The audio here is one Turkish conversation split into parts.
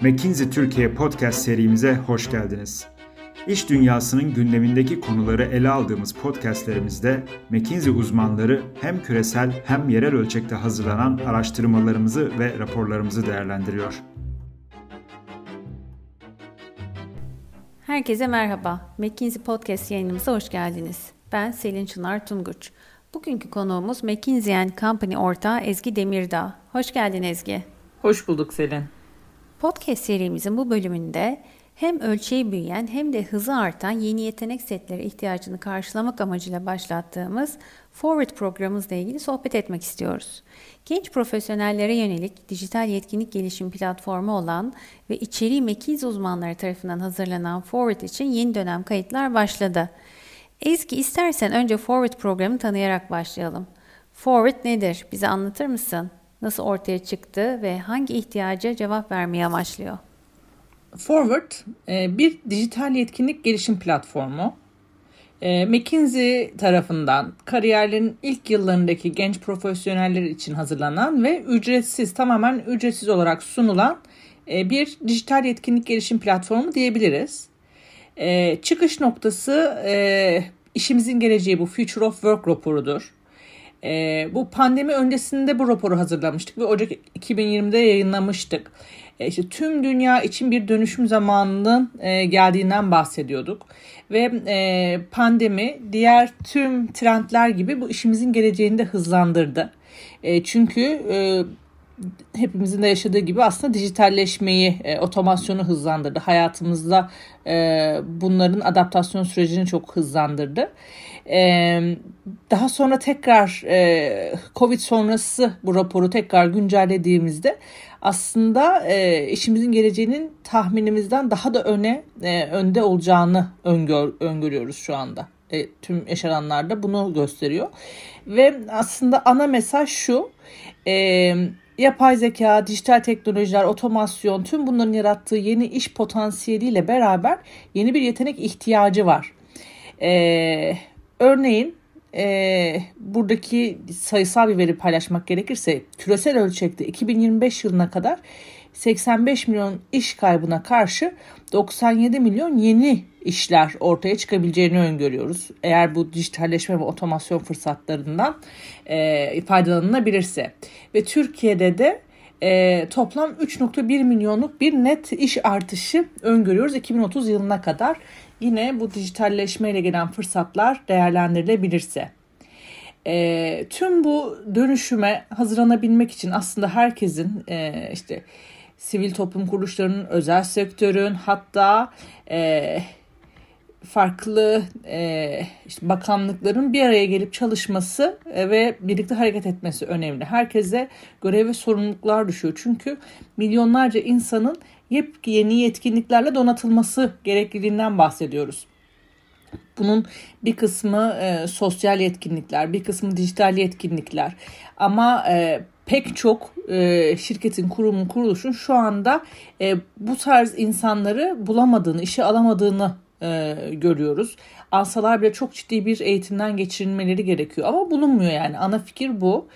McKinsey Türkiye podcast serimize hoş geldiniz. İş dünyasının gündemindeki konuları ele aldığımız podcastlerimizde McKinsey uzmanları hem küresel hem yerel ölçekte hazırlanan araştırmalarımızı ve raporlarımızı değerlendiriyor. Herkese merhaba. McKinsey Podcast yayınımıza hoş geldiniz. Ben Selin Çınar Tunguç. Bugünkü konuğumuz McKinsey Company ortağı Ezgi Demirdağ. Hoş geldin Ezgi. Hoş bulduk Selin. Podcast serimizin bu bölümünde hem ölçeği büyüyen hem de hızı artan yeni yetenek setleri ihtiyacını karşılamak amacıyla başlattığımız Forward programımızla ilgili sohbet etmek istiyoruz. Genç profesyonellere yönelik dijital yetkinlik gelişim platformu olan ve içeriği McKinsey uzmanları tarafından hazırlanan Forward için yeni dönem kayıtlar başladı. Ezgi istersen önce Forward programı tanıyarak başlayalım. Forward nedir? Bize anlatır mısın? Nasıl ortaya çıktı ve hangi ihtiyaca cevap vermeye amaçlıyor? Forward e, bir dijital yetkinlik gelişim platformu. E, McKinsey tarafından kariyerlerin ilk yıllarındaki genç profesyoneller için hazırlanan ve ücretsiz, tamamen ücretsiz olarak sunulan e, bir dijital yetkinlik gelişim platformu diyebiliriz. Çıkış noktası işimizin geleceği bu Future of Work raporudur. Bu pandemi öncesinde bu raporu hazırlamıştık ve Ocak 2020'de yayınlamıştık. E, işte tüm dünya için bir dönüşüm zamanının e, geldiğinden bahsediyorduk. Ve e, pandemi diğer tüm trendler gibi bu işimizin geleceğini de hızlandırdı. Çünkü hepimizin de yaşadığı gibi aslında dijitalleşmeyi, otomasyonu hızlandırdı. Hayatımızda bunların adaptasyon sürecini çok hızlandırdı. daha sonra tekrar Covid sonrası bu raporu tekrar güncellediğimizde aslında e, işimizin geleceğinin tahminimizden daha da öne e, önde olacağını öngör, öngörüyoruz şu anda. E, tüm yaşananlarda bunu gösteriyor. Ve aslında ana mesaj şu. E, yapay zeka, dijital teknolojiler, otomasyon tüm bunların yarattığı yeni iş potansiyeliyle beraber yeni bir yetenek ihtiyacı var. E, örneğin e, buradaki sayısal bir veri paylaşmak gerekirse küresel ölçekte 2025 yılına kadar 85 milyon iş kaybına karşı 97 milyon yeni işler ortaya çıkabileceğini öngörüyoruz. Eğer bu dijitalleşme ve otomasyon fırsatlarından e, faydalanılabilirse. Ve Türkiye'de de e, toplam 3.1 milyonluk bir net iş artışı öngörüyoruz 2030 yılına kadar yine bu dijitalleşmeyle gelen fırsatlar değerlendirilebilirse. E, tüm bu dönüşüme hazırlanabilmek için aslında herkesin e, işte sivil toplum kuruluşlarının, özel sektörün hatta e, farklı e, işte bakanlıkların bir araya gelip çalışması ve birlikte hareket etmesi önemli. Herkese görev ve sorumluluklar düşüyor. Çünkü milyonlarca insanın yepyeni yetkinliklerle donatılması gerekliliğinden bahsediyoruz. Bunun bir kısmı e, sosyal yetkinlikler, bir kısmı dijital yetkinlikler. Ama e, pek çok e, şirketin, kurumun, kuruluşun şu anda e, bu tarz insanları bulamadığını, işe alamadığını e, görüyoruz. Alsalar bile çok ciddi bir eğitimden geçirilmeleri gerekiyor. Ama bulunmuyor yani. Ana fikir bu.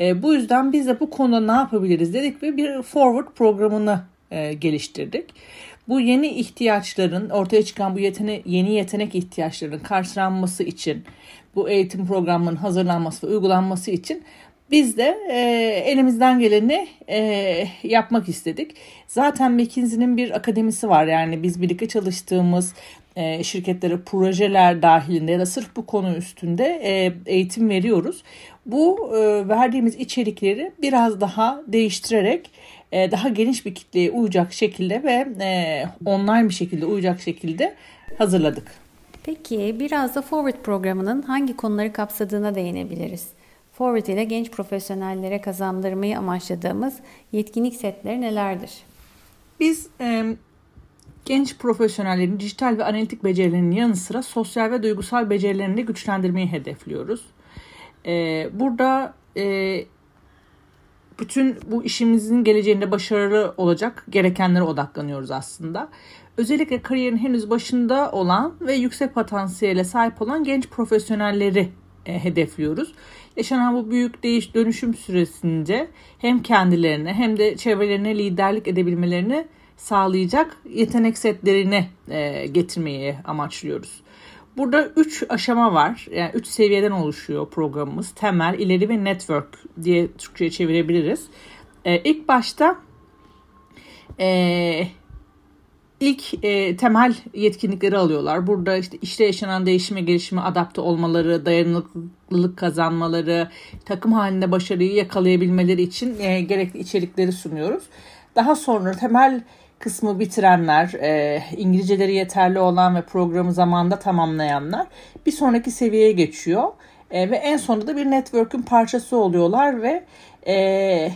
E, bu yüzden biz de bu konuda ne yapabiliriz dedik ve bir forward programını e, geliştirdik. Bu yeni ihtiyaçların ortaya çıkan bu yetene, yeni yetenek ihtiyaçlarının karşılanması için bu eğitim programının hazırlanması ve uygulanması için biz de e, elimizden geleni e, yapmak istedik. Zaten McKinsey'nin bir akademisi var. Yani biz birlikte çalıştığımız e, şirketlere projeler dahilinde ya da sırf bu konu üstünde e, eğitim veriyoruz. Bu e, verdiğimiz içerikleri biraz daha değiştirerek e, daha geniş bir kitleye uyacak şekilde ve e, online bir şekilde uyacak şekilde hazırladık. Peki biraz da Forward programının hangi konuları kapsadığına değinebiliriz. Forward ile genç profesyonellere kazandırmayı amaçladığımız yetkinlik setleri nelerdir? Biz e, genç profesyonellerin dijital ve analitik becerilerinin yanı sıra sosyal ve duygusal becerilerini de güçlendirmeyi hedefliyoruz. E, burada e, bütün bu işimizin geleceğinde başarılı olacak gerekenlere odaklanıyoruz aslında. Özellikle kariyerin henüz başında olan ve yüksek potansiyele sahip olan genç profesyonelleri e, hedefliyoruz. Yaşanan bu büyük değiş dönüşüm süresince hem kendilerine hem de çevrelerine liderlik edebilmelerini sağlayacak yetenek setlerini e, getirmeyi amaçlıyoruz. Burada üç aşama var. Yani üç seviyeden oluşuyor programımız. Temel, ileri ve network diye Türkçe'ye çevirebiliriz. E, ilk başta e, ilk e, temel yetkinlikleri alıyorlar. Burada işte işte yaşanan değişime, gelişime adapte olmaları, dayanıklılık kazanmaları, takım halinde başarıyı yakalayabilmeleri için e, gerekli içerikleri sunuyoruz. Daha sonra temel kısmı bitirenler, e, İngilizceleri yeterli olan ve programı zamanda tamamlayanlar bir sonraki seviyeye geçiyor. E, ve en sonunda da bir network'ün parçası oluyorlar ve e,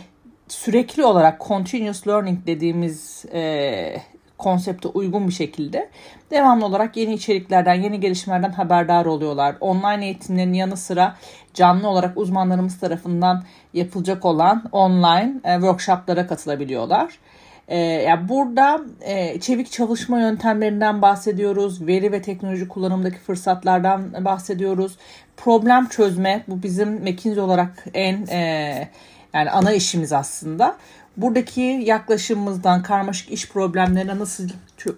sürekli olarak continuous learning dediğimiz e, konsepte uygun bir şekilde devamlı olarak yeni içeriklerden, yeni gelişmelerden haberdar oluyorlar. Online eğitimlerin yanı sıra canlı olarak uzmanlarımız tarafından yapılacak olan online e, workshoplara katılabiliyorlar. E, yani burada e, çevik çalışma yöntemlerinden bahsediyoruz, veri ve teknoloji kullanımındaki fırsatlardan bahsediyoruz. Problem çözme, bu bizim McKinsey olarak en e, yani ana işimiz aslında. Buradaki yaklaşımımızdan karmaşık iş problemlerine nasıl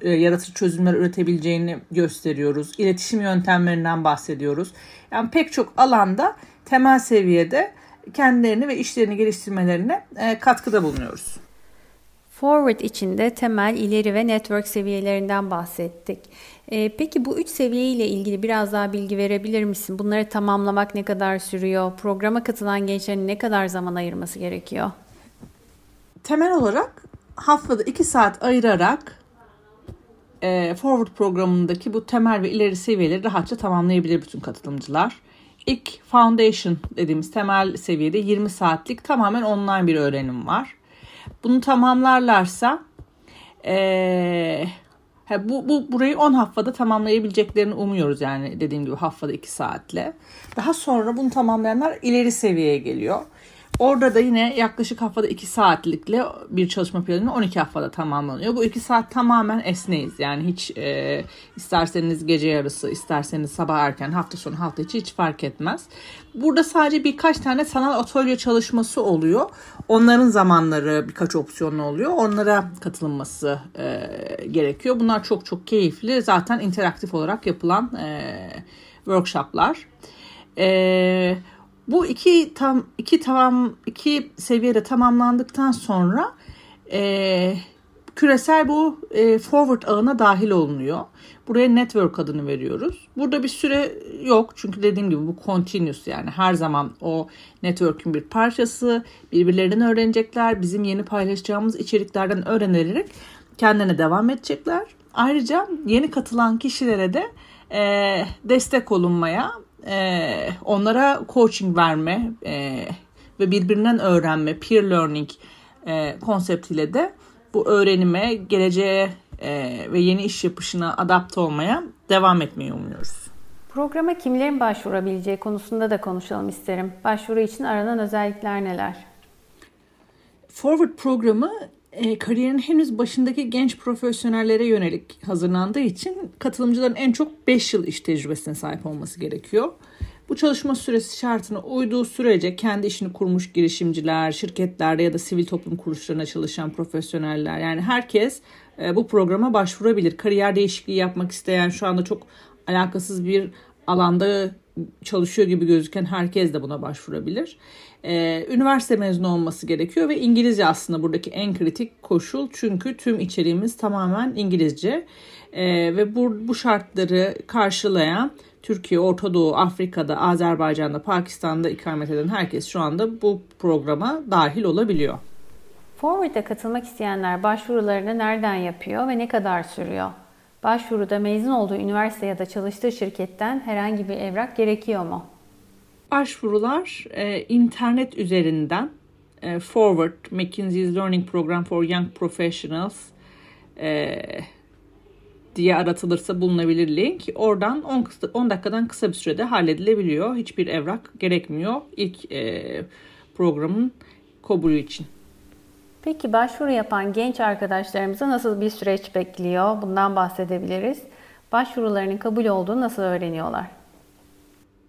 e, yaratıcı çözümler üretebileceğini gösteriyoruz. İletişim yöntemlerinden bahsediyoruz. Yani pek çok alanda temel seviyede kendilerini ve işlerini geliştirmelerine e, katkıda bulunuyoruz. Forward içinde temel, ileri ve network seviyelerinden bahsettik. Ee, peki bu üç seviye ile ilgili biraz daha bilgi verebilir misin? Bunları tamamlamak ne kadar sürüyor? Programa katılan gençlerin ne kadar zaman ayırması gerekiyor? Temel olarak haftada 2 saat ayırarak e, Forward programındaki bu temel ve ileri seviyeleri rahatça tamamlayabilir bütün katılımcılar. İlk Foundation dediğimiz temel seviyede 20 saatlik tamamen online bir öğrenim var. Bunu tamamlarlarsa e, bu, bu burayı 10 haftada tamamlayabileceklerini umuyoruz yani dediğim gibi haftada 2 saatle. Daha sonra bunu tamamlayanlar ileri seviyeye geliyor. Orada da yine yaklaşık haftada 2 saatlikle bir çalışma planı 12 haftada tamamlanıyor. Bu 2 saat tamamen esneyiz. Yani hiç e, isterseniz gece yarısı, isterseniz sabah erken, hafta sonu, hafta içi hiç fark etmez. Burada sadece birkaç tane sanal atölye çalışması oluyor. Onların zamanları birkaç opsiyonlu oluyor. Onlara katılınması e, gerekiyor. Bunlar çok çok keyifli. Zaten interaktif olarak yapılan e, workshoplar. Eee bu iki tam iki tamam iki seviyede tamamlandıktan sonra e, küresel bu e, forward ağına dahil olunuyor. Buraya network adını veriyoruz. Burada bir süre yok çünkü dediğim gibi bu continuous yani her zaman o network'ün bir parçası. Birbirlerinden öğrenecekler. Bizim yeni paylaşacağımız içeriklerden öğrenerek kendine devam edecekler. Ayrıca yeni katılan kişilere de e, destek olunmaya e, onlara coaching verme e, ve birbirinden öğrenme, peer learning e, konseptiyle de bu öğrenime, geleceğe e, ve yeni iş yapışına adapte olmaya devam etmeyi umuyoruz. Programa kimlerin başvurabileceği konusunda da konuşalım isterim. Başvuru için aranan özellikler neler? Forward programı e, kariyerin henüz başındaki genç profesyonellere yönelik hazırlandığı için katılımcıların en çok 5 yıl iş tecrübesine sahip olması gerekiyor. Bu çalışma süresi şartına uyduğu sürece kendi işini kurmuş girişimciler, şirketlerde ya da sivil toplum kuruluşlarına çalışan profesyoneller yani herkes e, bu programa başvurabilir. Kariyer değişikliği yapmak isteyen şu anda çok alakasız bir alanda çalışıyor gibi gözüken herkes de buna başvurabilir. Ee, üniversite mezunu olması gerekiyor ve İngilizce aslında buradaki en kritik koşul çünkü tüm içeriğimiz tamamen İngilizce ee, ve bu, bu şartları karşılayan Türkiye, Orta Doğu, Afrika'da, Azerbaycan'da, Pakistan'da ikamet eden herkes şu anda bu programa dahil olabiliyor. Forward'a katılmak isteyenler başvurularını nereden yapıyor ve ne kadar sürüyor? Başvuruda mezun olduğu üniversite ya da çalıştığı şirketten herhangi bir evrak gerekiyor mu? Başvurular e, internet üzerinden e, Forward, McKinsey's Learning Program for Young Professionals e, diye aratılırsa bulunabilir link. Oradan 10, 10 dakikadan kısa bir sürede halledilebiliyor. Hiçbir evrak gerekmiyor ilk e, programın kabulü için. Peki başvuru yapan genç arkadaşlarımıza nasıl bir süreç bekliyor? Bundan bahsedebiliriz. Başvurularının kabul olduğunu nasıl öğreniyorlar?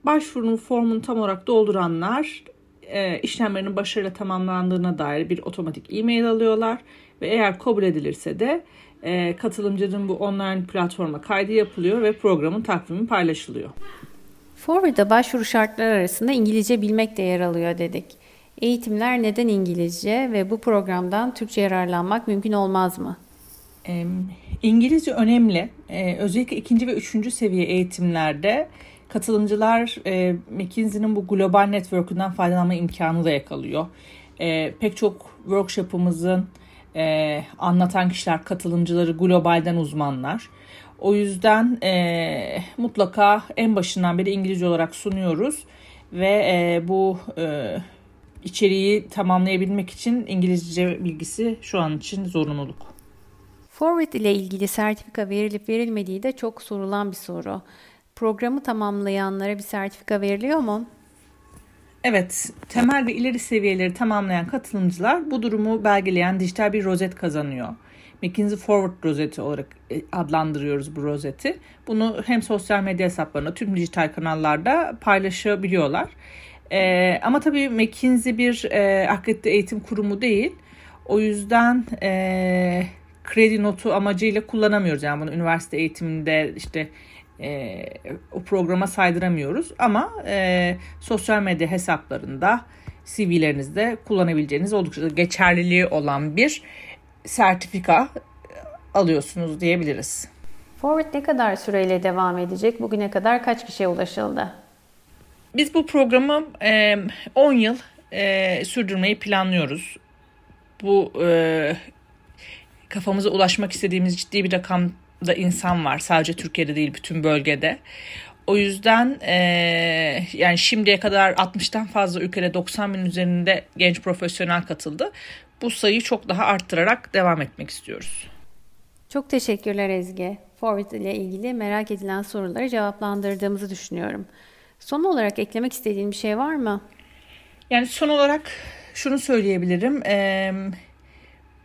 Başvurunun formunu tam olarak dolduranlar e, işlemlerinin başarıyla tamamlandığına dair bir otomatik e-mail alıyorlar ve eğer kabul edilirse de e, katılımcının bu online platforma kaydı yapılıyor ve programın takvimi paylaşılıyor. Forward'a başvuru şartları arasında İngilizce bilmek de yer alıyor dedik. Eğitimler neden İngilizce ve bu programdan Türkçe yararlanmak mümkün olmaz mı? İngilizce önemli. Ee, özellikle ikinci ve üçüncü seviye eğitimlerde katılımcılar e, McKinsey'nin bu global network'ünden faydalanma imkanı da yakalıyor. E, pek çok workshop'ımızın e, anlatan kişiler, katılımcıları globalden uzmanlar. O yüzden e, mutlaka en başından beri İngilizce olarak sunuyoruz ve e, bu e, içeriği tamamlayabilmek için İngilizce bilgisi şu an için zorunluluk. Forward ile ilgili sertifika verilip verilmediği de çok sorulan bir soru. Programı tamamlayanlara bir sertifika veriliyor mu? Evet, temel ve ileri seviyeleri tamamlayan katılımcılar bu durumu belgeleyen dijital bir rozet kazanıyor. McKinsey Forward rozeti olarak e, adlandırıyoruz bu rozeti. Bunu hem sosyal medya hesaplarında tüm dijital kanallarda paylaşabiliyorlar. Ee, ama tabii McKinsey bir e, akredite eğitim kurumu değil. O yüzden e, kredi notu amacıyla kullanamıyoruz. Yani bunu üniversite eğitiminde işte e, o programa saydıramıyoruz. Ama e, sosyal medya hesaplarında CV'lerinizde kullanabileceğiniz oldukça geçerliliği olan bir sertifika alıyorsunuz diyebiliriz. Forward ne kadar süreyle devam edecek? Bugüne kadar kaç kişiye ulaşıldı? Biz bu programı e, 10 yıl sürdürmeyi planlıyoruz. Bu kafamıza ulaşmak istediğimiz ciddi bir rakamda insan var. Sadece Türkiye'de değil bütün bölgede. O yüzden e, yani şimdiye kadar 60'tan fazla ülkede 90 bin üzerinde genç profesyonel katıldı. Bu sayıyı çok daha arttırarak devam etmek istiyoruz. Çok teşekkürler Ezgi. Forward ile ilgili merak edilen soruları cevaplandırdığımızı düşünüyorum. Son olarak eklemek istediğin bir şey var mı? Yani son olarak şunu söyleyebilirim. Ee,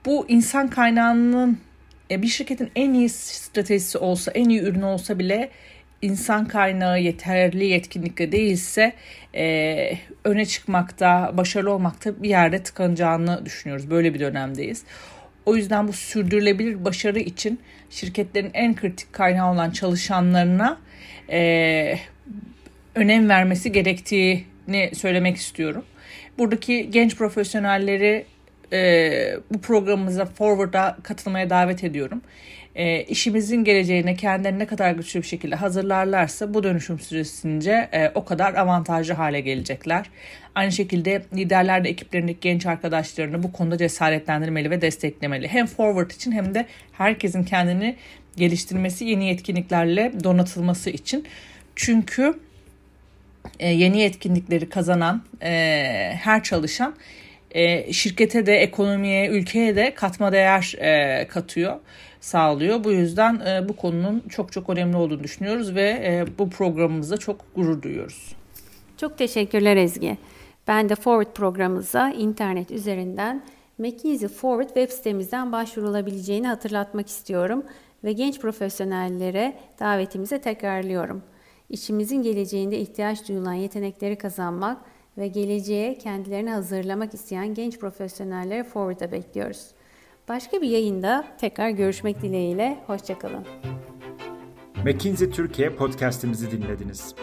bu insan kaynağının e, bir şirketin en iyi stratejisi olsa, en iyi ürünü olsa bile insan kaynağı yeterli yetkinlikle değilse e, öne çıkmakta, başarılı olmakta bir yerde tıkanacağını düşünüyoruz. Böyle bir dönemdeyiz. O yüzden bu sürdürülebilir başarı için şirketlerin en kritik kaynağı olan çalışanlarına e, önem vermesi gerektiğini söylemek istiyorum. Buradaki genç profesyonelleri e, bu programımıza Forward'a katılmaya davet ediyorum. E, işimizin geleceğine kendilerini ne kadar güçlü bir şekilde hazırlarlarsa bu dönüşüm süresince e, o kadar avantajlı hale gelecekler. Aynı şekilde liderler de ekiplerindeki genç arkadaşlarını bu konuda cesaretlendirmeli ve desteklemeli. Hem Forward için hem de herkesin kendini geliştirmesi, yeni yetkinliklerle donatılması için. Çünkü yeni yetkinlikleri kazanan e, her çalışan e, şirkete de ekonomiye, ülkeye de katma değer e, katıyor, sağlıyor. Bu yüzden e, bu konunun çok çok önemli olduğunu düşünüyoruz ve e, bu programımızda çok gurur duyuyoruz. Çok teşekkürler Ezgi. Ben de Forward programımıza internet üzerinden McKinsey Forward web sitemizden başvurulabileceğini hatırlatmak istiyorum ve genç profesyonellere davetimize tekrarlıyorum. İşimizin geleceğinde ihtiyaç duyulan yetenekleri kazanmak ve geleceğe kendilerini hazırlamak isteyen genç profesyonelleri Forward'a bekliyoruz. Başka bir yayında tekrar görüşmek dileğiyle. Hoşçakalın. McKinsey Türkiye podcast'imizi dinlediniz.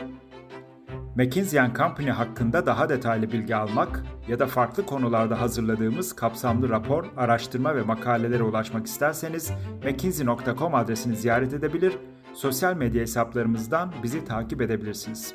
McKinsey Company hakkında daha detaylı bilgi almak ya da farklı konularda hazırladığımız kapsamlı rapor, araştırma ve makalelere ulaşmak isterseniz mckinsey.com adresini ziyaret edebilir, sosyal medya hesaplarımızdan bizi takip edebilirsiniz.